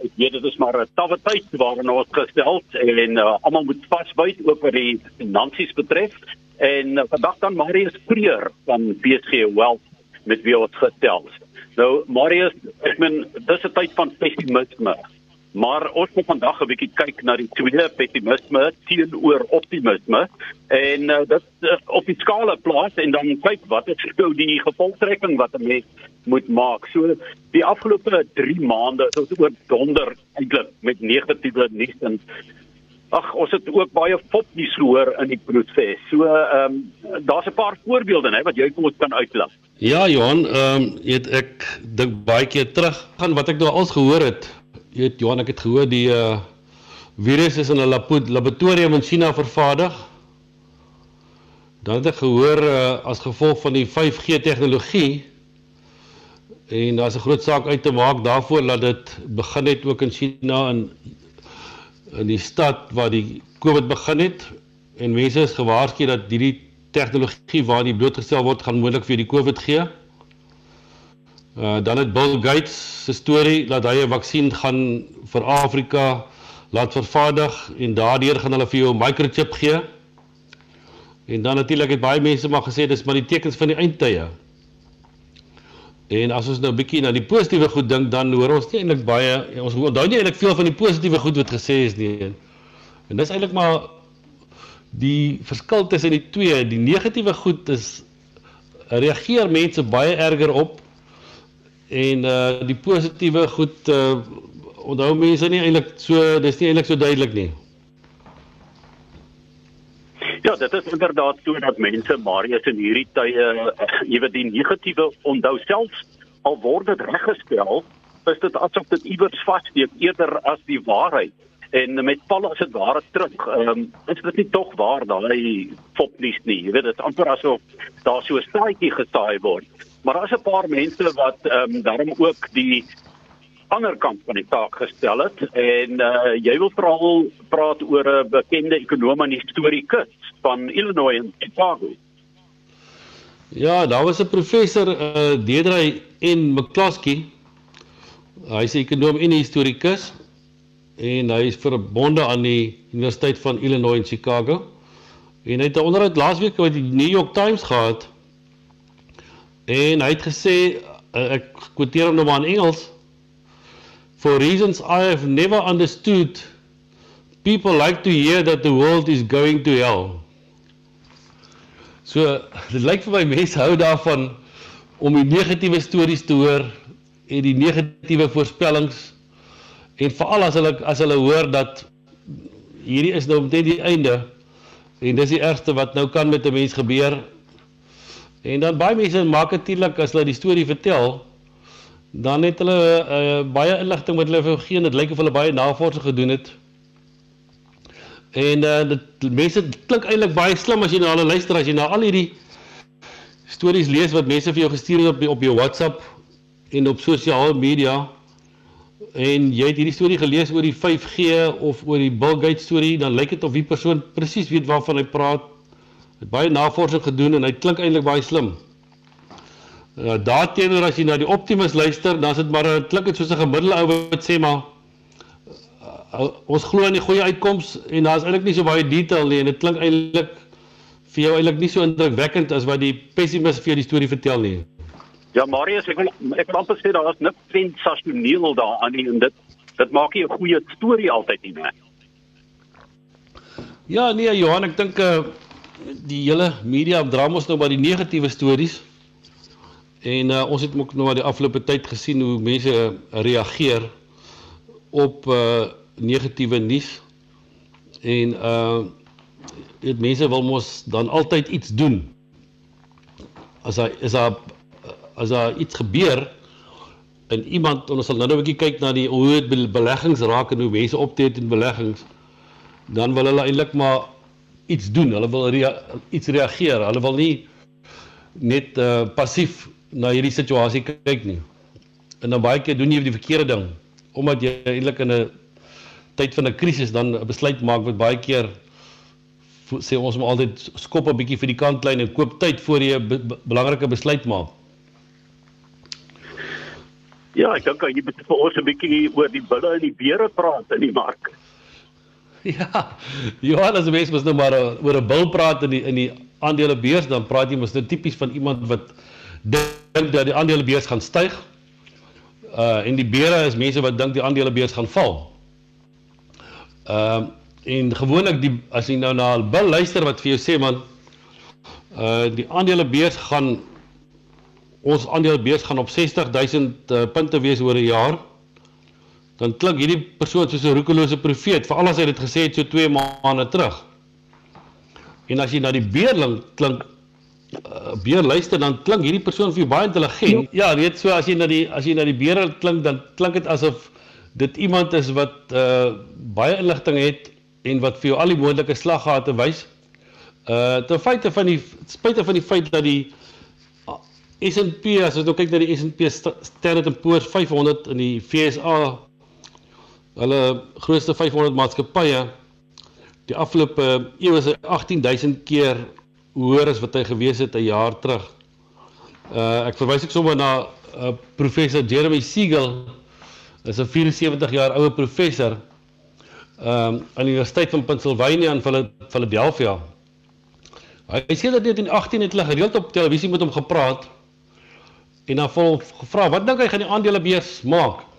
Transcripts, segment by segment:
Ek weet dit is maar 'n tawwe tyd waarin ons gestel en uh, almal moet vasbyt ook wat die finansies betref. En uh, vandag dan Marius Kreer van PSG Wealth met wie ons gestel. Nou Marius, ek meen dis 'n tyd van pessimisme. Maar ons moet vandag 'n bietjie kyk na die tweede pessimisme teenoor optimisme en uh, dit uh, op die skaal plaas en dan kyk wat is nou die gevolgtrekking wat 'n mens moet maak. So die afgelope 3 maande het ons oor donder eintlik met negatiewe nuus en ag ons het ook baie fopnuus gehoor in die proses. So ehm um, daar's 'n paar voorbeelde hè wat jy kom ons kan uitlig. Ja Johan, ehm um, ek dink baie keer terug aan wat ek nou al gehoor het jy weet Johan, ek het gehoor die uh virus is in 'n laboratorium in China vervaardig. Dan het ek gehoor uh as gevolg van die 5G tegnologie en daar's 'n groot saak uit te maak daarvoor dat dit begin het ook in China in in die stad waar die COVID begin het en mense is gewaarsku dat hierdie tegnologie waar die blootgestel word gaan moontlik vir die COVID gee. Uh, dan het Bill Gates se storie dat hy 'n vaksin gaan vir Afrika laat vervaardig en daardeur gaan hulle vir jou 'n microchip gee. En dan natuurlik het baie mense maar gesê dis maar die tekens van die eindtye. En as ons nou 'n bietjie na die positiewe goed dink, dan hoor ons nie eintlik baie ons onthou nie eintlik veel van die positiewe goed wat gesê is nie. En dis eintlik maar die verskil tussen die twee. Die negatiewe goed is reageer mense baie erger op en uh die positiewe goed uh onthou mense nie eintlik so dis nie eintlik so duidelik nie. Ja, dit is inderdaad so dat mense Marius in hierdie tye uh, weet die negatiewe onthou selfs al word dit reggestel, is dit asof dit iewers vassteek eerder as die waarheid. En met Paul as dit ware terug, ehm um, is dit nie tog waar daai fopnuus nie. Jy weet dit amper asof daar so 'n staatjie gestaai word. Maar daar's 'n paar mense wat ehm um, daarom ook die ander kant van die taak gestel het en uh, jy wil veral praat oor 'n bekende ekonom en historikus van Illinois en Chicago. Ja, daar was 'n professor uh, Deidre en McCloskey. Hy's 'n ekonom en historikus en hy is verbonde aan die Universiteit van Illinois in Chicago. En hy het 'n onderhoud laasweek met die New York Times gehad En hy het gesê uh, ek quoteer hom nou maar in Engels For reasons I have never understood people like to hear that the world is going to hell. So dit lyk vir my mense hou daarvan om die negatiewe stories te hoor en die negatiewe voorspellings en veral as hulle as hulle hoor dat hierdie is nou omtrent die einde en dis die ergste wat nou kan met 'n mens gebeur En dan baie mense maak natuurlik as hulle die storie vertel, dan het hulle uh, baie inligting wat hulle vir geen dit lyk of hulle baie navorsing gedoen het. En uh, dit mense klink eintlik baie slim as jy na hulle luister as jy na al hierdie stories lees wat mense vir jou gestuur het op op jou WhatsApp en op sosiale media. En jy het hierdie storie gelees oor die 5G of oor die Bill Gates storie dan lyk dit of die persoon presies weet waarvan hy praat het baie navorsing gedoen en hy klink eintlik baie slim. Uh, Daarteenoor as jy na die optimus luister, dan is dit maar 'n klink dit soos 'n gemiddelde ou wat sê maar uh, ons glo in die goeie uitkoms en daar's eintlik nie so baie detail nie en dit klink eintlik vir jou eintlik nie so indrukwekkend as wat die pessimis vir jou die storie vertel nie. Ja, Marius, ek wil ek wil amper sê daar is niks sensasioneel daaraan nie en dit dit maak nie 'n goeie storie altyd nie, né? Ja, nee, Johan, ek dink uh, die hele media dra mos nou maar die negatiewe stories. En uh, ons het ook nou maar die afgelope tyd gesien hoe mense reageer op uh negatiewe nuus. En uh dit mense wil mos dan altyd iets doen. As hy is daar as daar iets gebeur en iemand ons sal nou 'n bietjie kyk na die hoe dit beleggings raak en hoe mense optree in beleggings dan wil hulle eintlik maar iets doen. Hulle wil rea iets reageer. Hulle wil nie net uh passief na hierdie situasie kyk nie. En dan baie keer doen jy die verkeerde ding omdat jy eintlik in 'n tyd van 'n krisis dan 'n besluit maak wat baie keer sê ons moet altyd skop 'n bietjie vir die kantlyn en koop tyd voor jy 'n be belangrike besluit maak. Ja, ek dink jy moet vir ons 'n bietjie oor die bulle en die beere praat in die mark. Ja. Johannes mens mos nou maar uh, oor 'n bil praat in die in die aandelebeurs dan praat jy mos nou tipies van iemand wat dink dat die aandelebeurs gaan styg. Uh en die beere is mense wat dink die aandelebeurs gaan val. Ehm uh, en gewoonlik die as jy nou na 'n bil luister wat vir jou sê man uh die aandelebeurs gaan ons aandelebeurs gaan op 60000 uh, punte wees oor 'n jaar dan klink hierdie persoon soos 'n roekelose profeet, veral as hy dit gesê het so 2 maande terug. En as jy na die beerling klink uh, beer luister dan klink hierdie persoon vir jou baie intelligent. Ja, weet so as jy na die as jy na die beerling klink dan klink dit asof dit iemand is wat uh baie inligting het en wat vir jou al die moontlike slaggate wys. Uh ten feite van die spite van die feit dat die S&P as ons nou kyk na die S&P Standard & Poor's 500 in die FSA hulle grootste 500 maatskappye die afgelope eeu is 18000 keer hoër as wat hy gewees het 'n jaar terug. Uh ek verwys ek sommer na uh, professor Jeremy Siegel is 'n 74 jaar oue professor um aan die Universiteit van Pennsylvania in Philadelphia. Hy sê dat dit in 18 het hulle gereeld op televisie met hom gepraat en dan vol gevra wat dink hy gaan die aandelebeurs maak?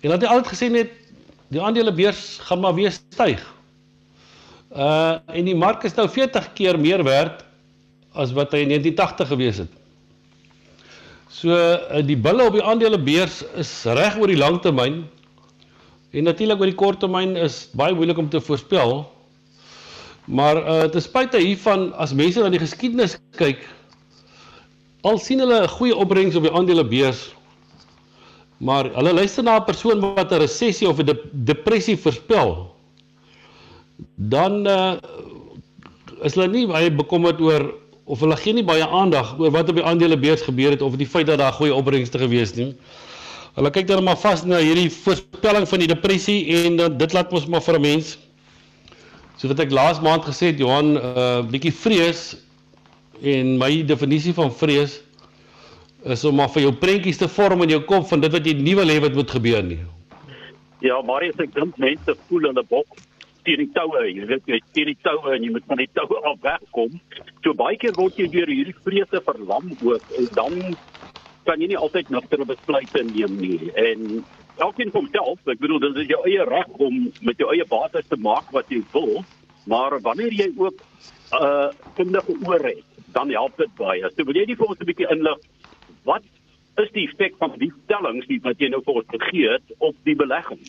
En dat hy altyd gesê net die aandelebeurs gaan maar weer styg. Uh en die mark is nou 40 keer meer werd as wat hy in 1980 gewees het. So uh, die bulle op die aandelebeurs is reg oor die lang termyn en natuurlik oor die kort termyn is baie moeilik om te voorspel. Maar uh ten spyte hiervan as mense na die geskiedenis kyk, al sien hulle 'n goeie opbrengs op die aandelebeurs Maar hulle luister na 'n persoon wat 'n resessie of 'n de depressie voorspel. Dan uh, is hulle nie baie bekommerd oor of hulle gee nie baie aandag oor wat op die aandelebeurs gebeur het of die feit dat daar goeie opbrengste gewees het nie. Hulle kyk dan maar vas na hierdie voorspelling van die depressie en uh, dit laat ons maar vir 'n mens so wat ek laas maand gesê het Johan 'n uh, bietjie vrees en my definisie van vrees is om maar vir jou prentjies te vorm in jou kop van dit wat jy nie wil hê wat moet gebeur nie. Ja, maar ek dink mense voel hulle bok teen die toue, jy weet jy teen die toue en jy moet van die toue af wegkom. So baie keer word jy deur hierdie vrese verlam ook en dan kan jy nie altyd nugter besluite neem nie. En elkeen kom self, ek bedoel dit is jou eie reg om met jou eie bates te maak wat jy wil, maar wanneer jy ook 'n uh, kundige oor het, dan help dit baie. So wil jy nie vir ons 'n bietjie inlig wat is die effek van die stellings wat jy nou vir ons gegee het op die belegging?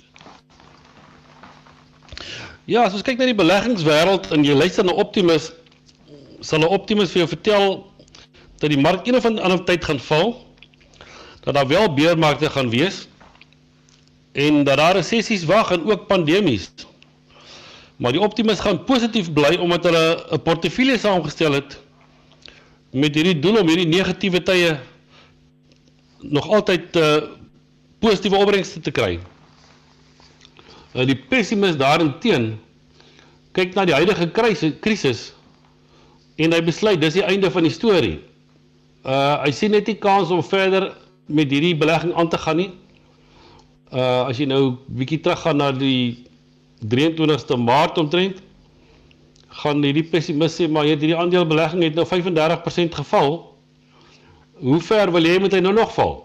Ja, as ons kyk na die beleggingswêreld en jy luister na Optimus, sal 'n Optimus vir jou vertel dat die mark een of ander tyd gaan val, dat daar wel beermarkte gaan wees en dat daar resessies wag en ook pandemies. Maar die Optimus gaan positief bly omdat hulle 'n portefeulje saamgestel het met hierdie doel om hierdie negatiewe tye nog altyd uh, positiewe opbrengste te kry. Uh, die pessimis daarenteen kyk na die huidige krisis en hy besluit dis die einde van die storie. Uh hy sien net nie kans om verder met hierdie belegging aan te gaan nie. Uh as jy nou bietjie teruggaan na die 23ste Maart omtrent gaan hierdie pessimis sê maar hierdie aandelebelegging het nou 35% geval hoe ver wil jy moet hy nou nog val?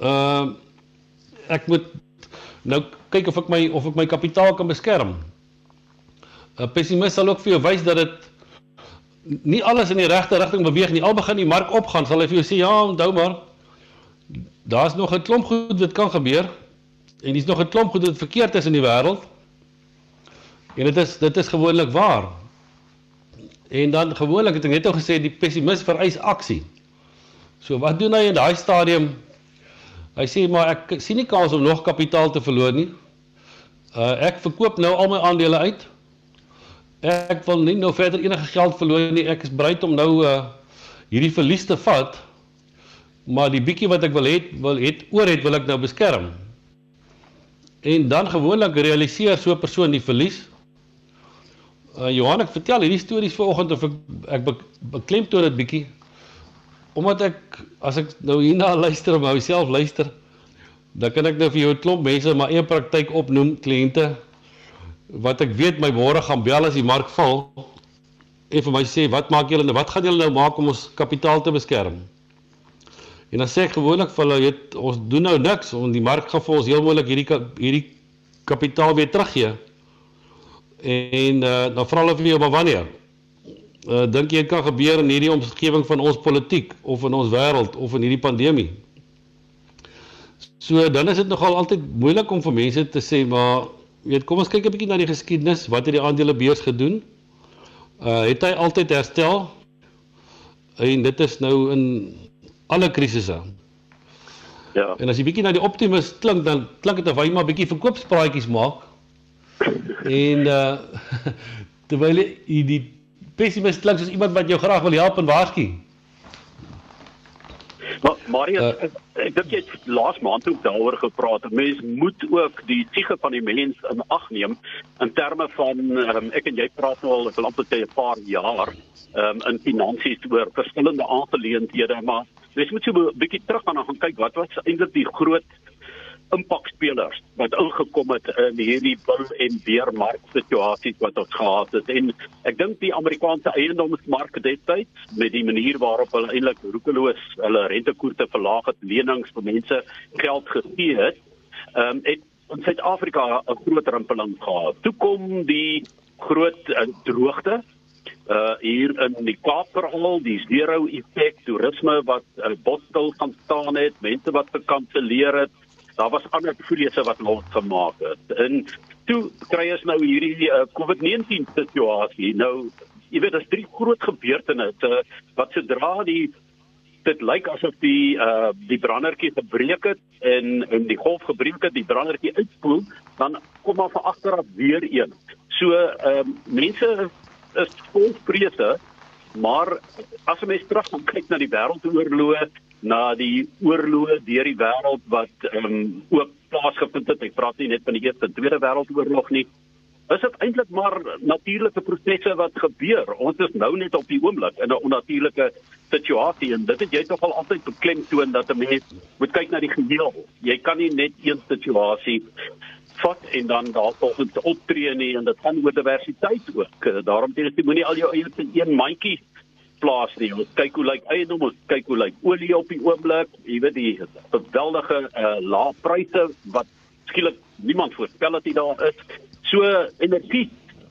Ehm uh, ek moet nou kyk of ek my of ek my kapitaal kan beskerm. 'n Pessimis sal ook vir jou wys dat dit nie alles in die regte rigting beweeg nie. Al begin die mark opgaan, sal hy vir jou sê ja, onthou maar daar's nog 'n klomp goed wat kan gebeur en dis nog 'n klomp goed wat verkeerd is in die wêreld. En dit is dit is gewoonlik waar. En dan gewoonlik het ek net al gesê die pessimis vereis aksie. So wat doen hy in daai stadium? Hy sê maar ek sien nie kans om nog kapitaal te verloor nie. Uh ek verkoop nou al my aandele uit. Ek wil nie nou verder enige geld verloor nie. Ek is bereid om nou uh hierdie verlies te vat. Maar die bietjie wat ek wil hê, wil het oor het wil ek nou beskerm. En dan gewoonlik realiseer so 'n persoon die verlies. Uh Johan, ek vertel hierdie stories vanoggend of ek ek beklemtoon dit bietjie omdat ek as ek nou hierna luister en myself luister, dan kan ek nou vir jou 'n klomp mense maar een praktyk opnoem, kliënte wat ek weet my môre gaan bel as die mark val en vir my sê wat maak julle nou? Wat gaan julle nou maak om ons kapitaal te beskerm? En dan sê ek gewoonlik vir hulle, weet ons doen nou niks want die mark gaan vir ons heel moontlik hierdie hierdie kapitaal weer teruggee. En uh, dan vra hulle vir jou maar wanneer? Uh, dink jy kan gebeur in hierdie omgewing van ons politiek of in ons wêreld of in hierdie pandemie? So dan is dit nogal altyd moeilik om vir mense te sê maar weet kom ons kyk 'n bietjie na die geskiedenis, wat het die aandelebeurs gedoen? Uh het hy altyd herstel? En dit is nou in alle krisisse. Ja. En as jy bietjie na die optimis klink dan klink dit of hy maar bietjie verkoopspraatjies maak. en uh terwyl jy die pessimis klink soos iemand wat jou graag wil help en waarsku. Maar Marius, uh, ek, ek dink jy het laas maand ook daaroor gepraat. Mens moet ook die siege van die mens in ag neem in terme van um, ek en jy praat nou al vir amper 'n paar jaar um, in finansies oor verskillende aangeleenthede, maar mens moet so 'n bietjie terug gaan en gaan kyk wat was eintlik die groot impakspelers wat ingekom het in hierdie bull en bear mark situasies wat ons gehad het. En ek dink die Amerikaanse eiendomsmark destyds met die manier waarop hulle eintlik roekeloos hulle rentekoerse verlaag het lenings vir mense geld gegee het ehm um, het in Suid-Afrika 'n groot rimpeling gehad. Toe kom die groot uh, droogte uh hier in die Kaapverhaal die zero effek toerisme wat 'n uh, botstel gaan staan het mense wat gekanselleer het daar was ander vleese wat los gemaak het. En toe kry ons nou hierdie uh, COVID-19 situasie. Nou, jy weet, daar's drie groot gebeurtenisse uh, wat sodra die dit lyk asof die uh die brandertjie gebreek het en en die golf gebreek het, die brandertjie uitspoel, dan kom maar van agter af weer een. So ehm um, mense is vol vrese, maar as 'n mens terug kyk na die wêreldoorloë na die oorloë deur die wêreld wat um, ook plaasgevind het. Ek praat nie net van die Eerste en Tweede Wêreldoorlog nie. Is dit eintlik maar natuurlike prosesse wat gebeur? Ons is nou net op die oomblik in 'n onnatuurlike situasie en dit het jy tog al altyd beklemtoon dat 'n mens moet kyk na die geheel. Jy kan nie net een situasie vat en dan daarvolgens optree nie en dit gaan oor diversiteit ook. Daarom sê ek moenie al jou eie in een mandjie plaas nie. Ons kyk hoe lyk eiendom, ons kyk hoe lyk olie op die oomblik. Jy weet die geweldige uh, lae pryse wat skielik niemand voorspel het dit daar is. So energie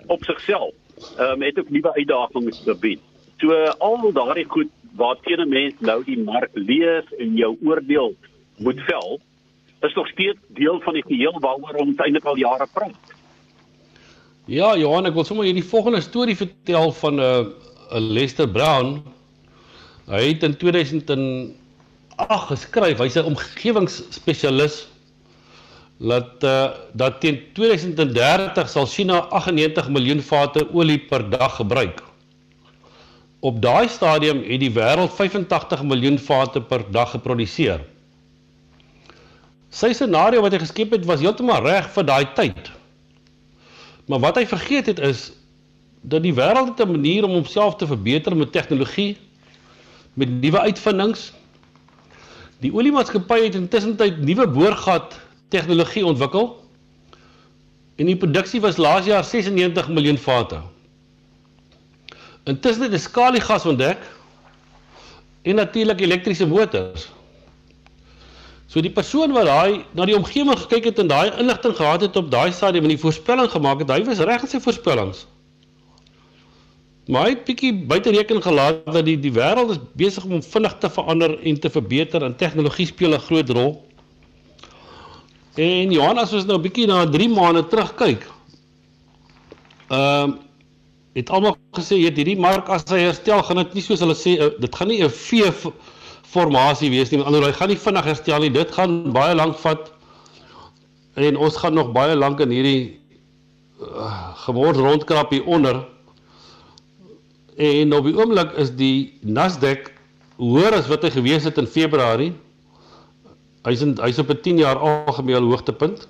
op sigself um, het ook nuwe uitdagings gebied. So al daardie goed waarteen 'n mens nou die mark lees en jou oordeel moet vel, is nog steeds deel van die geheel waaroor ons eintlik al jare praat. Ja, Johan, ek wil sommer hierdie volgende storie vertel van 'n uh, Lester Brown. Hy het in 2008 geskryf, hy's 'n omgewingsspesialis dat uh, dat teen 2030 sal China 98 miljoen vate olie per dag gebruik. Op daai stadium het die wêreld 85 miljoen vate per dag geproduseer. Sy scenario wat hy geskep het was heeltemal reg vir daai tyd. Maar wat hy vergeet het is dat die wêreld 'n manier om homself te verbeter met tegnologie, met nuwe uitvindings. Die oliemaatskappy het intussen tyd nuwe boorgat tegnologie ontwikkel. En die produksie was laas jaar 96 miljoen vate. Intussen het die skaliegas ontdek en natuurlik elektriese motors. So die persoon wat daai na die omgewing gekyk het en daai inligting gehad het op daai stadium en die voorspelling gemaak het, hy was reg in sy voorspellings. Maar hy het bietjie buite rekening gelaat dat die die wêreld is besig om vinnig te verander en te verbeter en tegnologie speel 'n groot rol. En Johan as ons nou bietjie na 3 maande terugkyk. Ehm uh, het almal gesê jy hierdie mark as hy herstel gaan dit nie soos hulle sê uh, dit gaan nie 'n V formasie wees nie. Met ander woorde, hy gaan nie vinnig herstel nie. Dit gaan baie lank vat. En ons gaan nog baie lank in hierdie uh, gemors rondkrap hier onder. En op die oomblik is die Nasdaq hoër as wat hy gewees het in Februarie. Hy's hy's op 'n 10 jaar algemene hoogtepunt.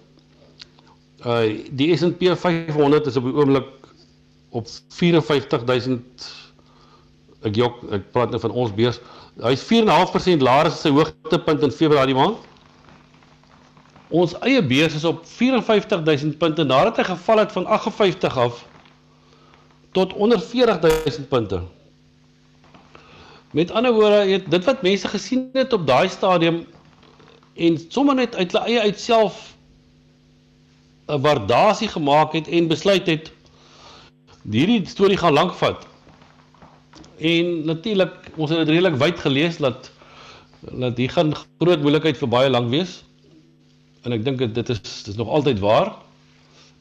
Uh die S&P 500 is op die oomblik op 54000 ek jok ek praat nou van ons beurs. Hy's 4.5% laer as sy hoogtepunt in Februarie maand. Ons eie beurs is op 54000 punte nadat hy geval het van 58 af tot onder 40000 punte. Met ander woorde, het dit wat mense gesien het op daai stadium en sommer net uit hulle eie uitself 'n waardasie gemaak het en besluit het hierdie storie gaan lank vat. En natuurlik, ons het dit redelik wyd gelees dat dat hier gaan groot moeilikheid vir baie lank wees. En ek dink dit is dit is nog altyd waar.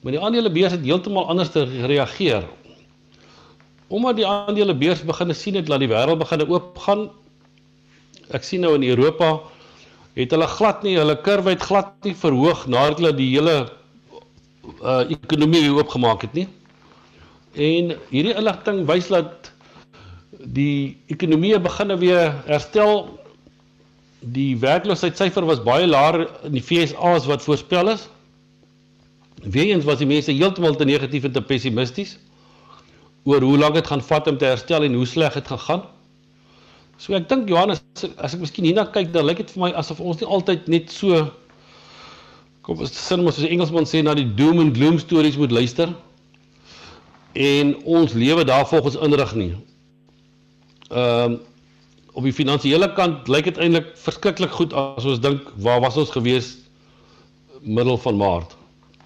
Maar die aandelebeurs het heeltemal anders gereageer. Omdat die aandelebeurs begin sien het dat die wêreld begin oop gaan. Ek sien nou in Europa het hulle glad nie hulle kurwe het glad nie verhoog nadat hulle die hele uh, ekonomie oopgemaak het nie. En hierdie inligting wys dat die ekonomie begin weer herstel. Die werkloosheidssyfer was baie laer in die FSA as wat voorspel is. Weens was die mense heeltemal te negatief en te pessimisties oor hoe lank dit gaan vat om te herstel en hoe sleg dit gaan gaan. So ek dink Johannes as ek miskien hierna kyk dan lyk dit vir my asof ons nie altyd net so kom ons sin mos as Engelsman sê na die doom and gloom stories moet luister en ons lewe daarvolgens inrig nie. Ehm um, op die finansiële kant lyk dit eintlik verskriklik goed as ons dink waar was ons gewees middel van Maart.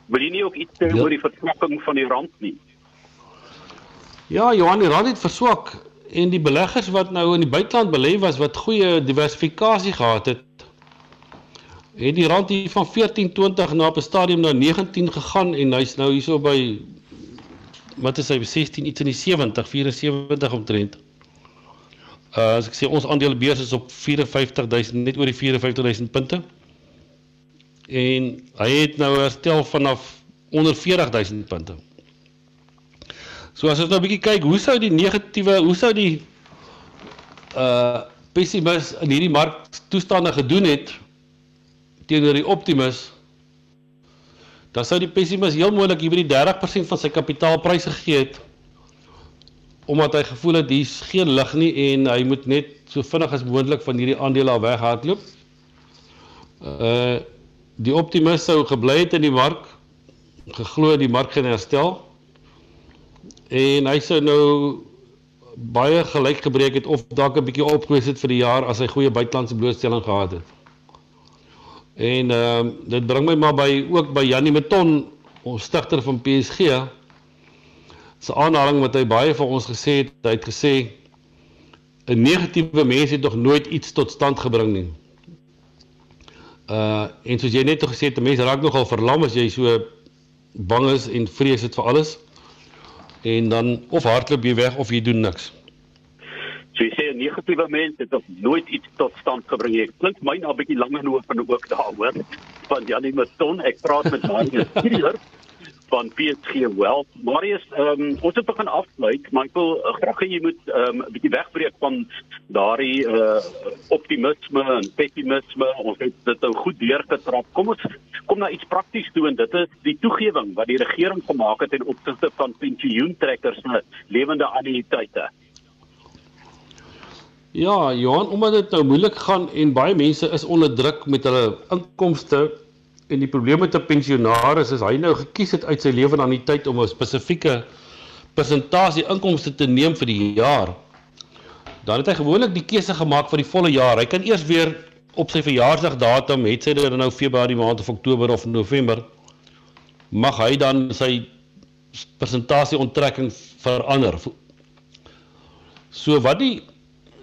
Wil jy nie ook iets sê ja. oor die verswakking van die rand nie? Ja, Johan, die rand het verswak en die beleggers wat nou in die buiteland belê was wat goeie diversifikasie gehad het, het die rand hier van 14.20 na op 'n stadium na 19 gegaan en hy's nou hierso by wat is hy 16 iets in die 70 74 omtrent. Uh as ek sê ons aandelebeurs is op 54000 net oor die 44000 punte. En hy het nou herstel vanaf onder 40000 punte. So as ons nou 'n bietjie kyk, hoe sou die negatiewe, hoe sou die uh pessimis in hierdie mark toestande gedoen het teenoor die optimus dan sou die pessimis heel moontlik hier by die 30% van sy kapitaalprys gegee het omdat hy gevoel het hier's geen lig nie en hy moet net so vinnig as moontlik van hierdie aandele af weghardloop. Uh die optimis sou gebly het in die mark geglo die mark gaan herstel en hy sou nou baie gelyk gebreek het of dalk 'n bietjie opgewees het vir die jaar as hy goeie buitelandse blootstelling gehad het. En ehm uh, dit bring my maar by ook by Janie Meton, ons stigter van PSG. Se aanhaling wat hy baie vir ons gesê het, hy het gesê 'n negatiewe mens het nog nooit iets tot stand gebring nie. Uh en soos jy net gesê het, 'n mens raak nogal verlam as jy so bang is en vrees het vir alles. En dan of hardloop jy weg of jy doen niks. So jy sê 'n negatiewe mens het nog nooit iets tot stand gebring nie. Klink my nou 'n bietjie langer oor van ook daaroor. Van Janie Maton, ek praat met Marius hier van PSG Wealth. Marius, um, ons het begin afsluit, maar ek wil uh, graag hê jy moet ehm, 'n um, bietjie wegbreek van daardie uh, optimisme en pessimisme. Ons het dit nou goed deurgetrap. Kom ons kom na iets prakties toe en dit is die toegewing wat die regering gemaak het ten opsigte van pensioentrekkers se lewende annuïteite. Ja, Johan, omdat dit nou moeilik gaan en baie mense is onder druk met hulle inkomste en die probleem met 'n pensionaris is hy nou gekies het uit sy lewe aan die tyd om 'n spesifieke persentasie inkomste te neem vir die jaar. Dan het hy gewoonlik die keuse gemaak vir die volle jaar. Hy kan eers weer op sy verjaarsdagdatum, het sy dit nou Februarie maand of Oktober of November, mag hy dan sy persentasie onttrekking verander. So wat die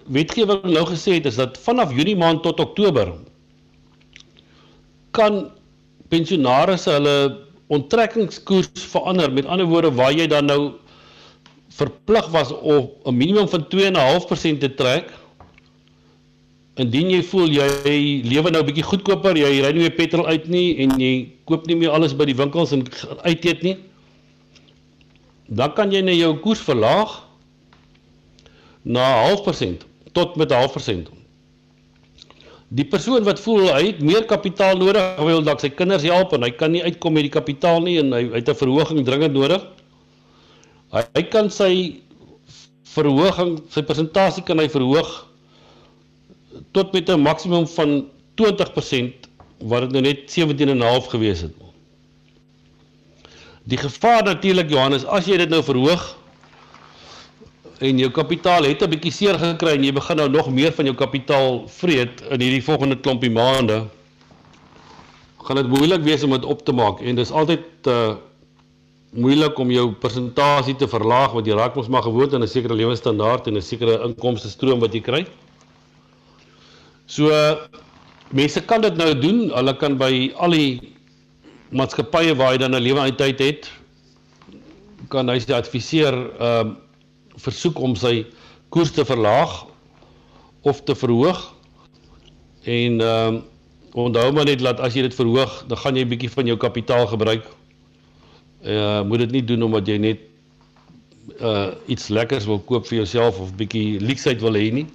wetgewing nou gesê het is dat vanaf Junie maand tot Oktober kan pensionaarsse hulle onttrekkingskoers verander. Met ander woorde, waar jy dan nou verplig was om 'n minimum van 2.5% te trek indien jy voel jy lewe nou bietjie goedkoper, jy ry nie meer petrol uit nie en jy koop nie meer alles by die winkels en uit eet nie, dan kan jy net jou koers verlaag na 0.5% tot met 'n half persent. Die persoon wat voel hy het meer kapitaal nodig, hy wil dalk sy kinders help en hy kan nie uitkom met die kapitaal nie en hy, hy het 'n verhoging dringend nodig. Hy, hy kan sy verhoging, sy persentasie kan hy verhoog tot met 'n maksimum van 20% wat dit nou net 17.5 gewees het. Die gevaar natuurlik Johannes, as jy dit nou verhoog en jou kapitaal het 'n bietjie seer gekry en jy begin nou nog meer van jou kapitaal vreet in hierdie volgende klompie maande, gaan dit moeilik wees om dit op te maak en dis altyd uh moeilik om jou persentasie te verlaag want jy raak mos maar gewoond aan 'n sekere lewensstandaard en 'n sekere inkomste stroom wat jy kry. So mense kan dit nou doen. Hulle kan by al die maatskappye waar hy dan 'n lewe uit tyd het kan hy sy adviseer ehm uh, versoek om sy koers te verlaag of te verhoog. En ehm uh, onthou maar net dat as jy dit verhoog, dan gaan jy 'n bietjie van jou kapitaal gebruik uh moet dit nie doen omdat jy net uh iets lekkers wil koop vir jouself of bietjie leksheid wil hê nie.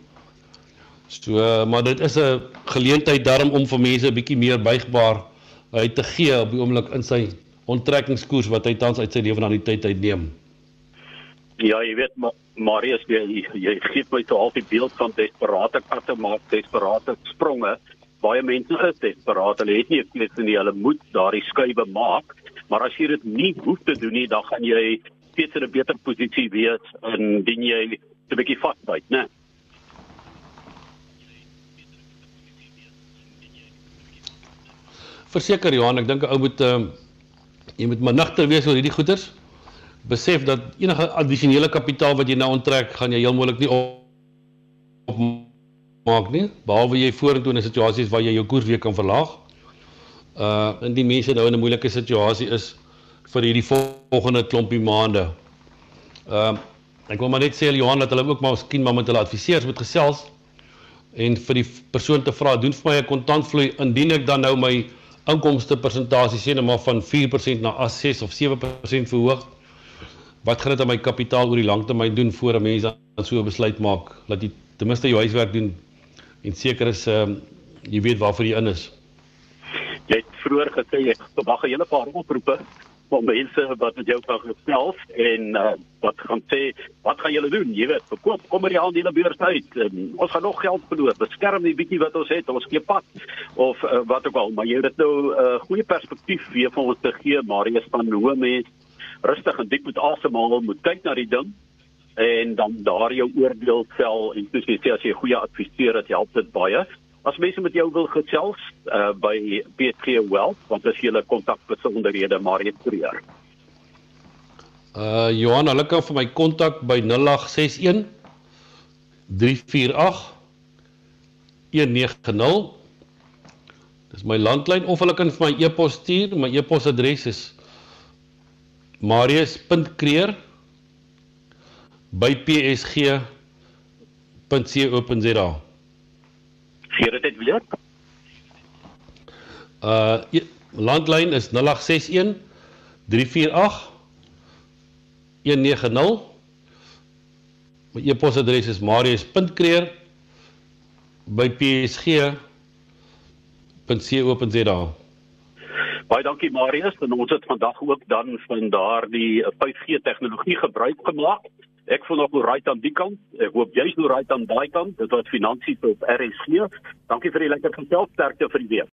So uh, maar dit is 'n geleentheid daarom om vir mense 'n bietjie meer buigbaar uit te gee op die oomblik in sy onttrekkingskoers wat hy tans uit sy lewe aan die tyd uitneem. Ja, jy weet maar Marius jy jy gee my toe al die beeld van desperate katte maak desperate spronge. Baie mense is desperaat. Hulle het nie 'n keuse nie. Hulle moet daardie skuwe maak. Maar as jy dit nie hoef te doen nie, dan gaan jy steeds in 'n beter posisie wees indien jy 'n bietjie vasbyt, né? Verseker Johan, ek dink 'n ou moet ehm uh, jy moet maar nigter wees oor hierdie goeders. Besef dat enige addisionele kapitaal wat jy nou onttrek, gaan jy heel moontlik nie op maak nie, behalwe jy vorentoe in 'n situasie is waar jy jou koers weer kan verlaag uh en die mense nou in 'n moeilike situasie is vir hierdie volgende klompie maande. Uh, ek wil maar net sê Johan dat hulle ook maar miskien maar met hulle adviseurs moet gesels en vir die persoon te vra doen vir my 'n kontantvloei indien ek dan nou my inkomste persentasie sê net maar van 4% na 6 of 7% verhoog. Wat gaan dit aan my kapitaal oor die lang termyn doen voor 'n mens dan so 'n besluit maak? Dat jy ten minste jou huiswerk doen en seker is ehm uh, jy weet waarvoor jy in is. Jy het vroeër gesê jy verwag 'n hele paar oproepe van mense wat met jou kan gesels en uh, wat gaan sê wat gaan julle doen? Jy weet verkoop kom maar die aandele beurs uit. Um, ons gaan nog geld verloor. Beskerm die bietjie wat ons het. Ons gee pad of uh, wat ook al. Maar jy het nou 'n uh, goeie perspektief weer vir ons te gee Marius van hoe mense rustig en diep moet asemhaal moet kyk na die ding en dan daar jou oordeel vel en soos jy sê as jy 'n goeie adviseur het help dit baie As mense met jou wil gesels uh, by PG Wealth, want as jy hulle kontak besonderhede maar net kreer. Uh Johan, hulle kan vir my kontak by 0861 348 190. Dis my landlyn of hulle kan vir my e-pos stuur. My e-posadres is marius.kreer by psg.co.za gee dit net weer. Uh landlyn is 0861 348 190. My e-posadres is marius.kreer@psg.co.za. Baie dankie Marius, en ons het vandag ook dan van daardie 5G tegnologie gebruik gemaak. Ek voel nog hoe right aan die kant. Ek hoop jy's nou right aan daai kant. Dit was finansies op RSC. Dankie vir die lekker gesels sterkte vir die week.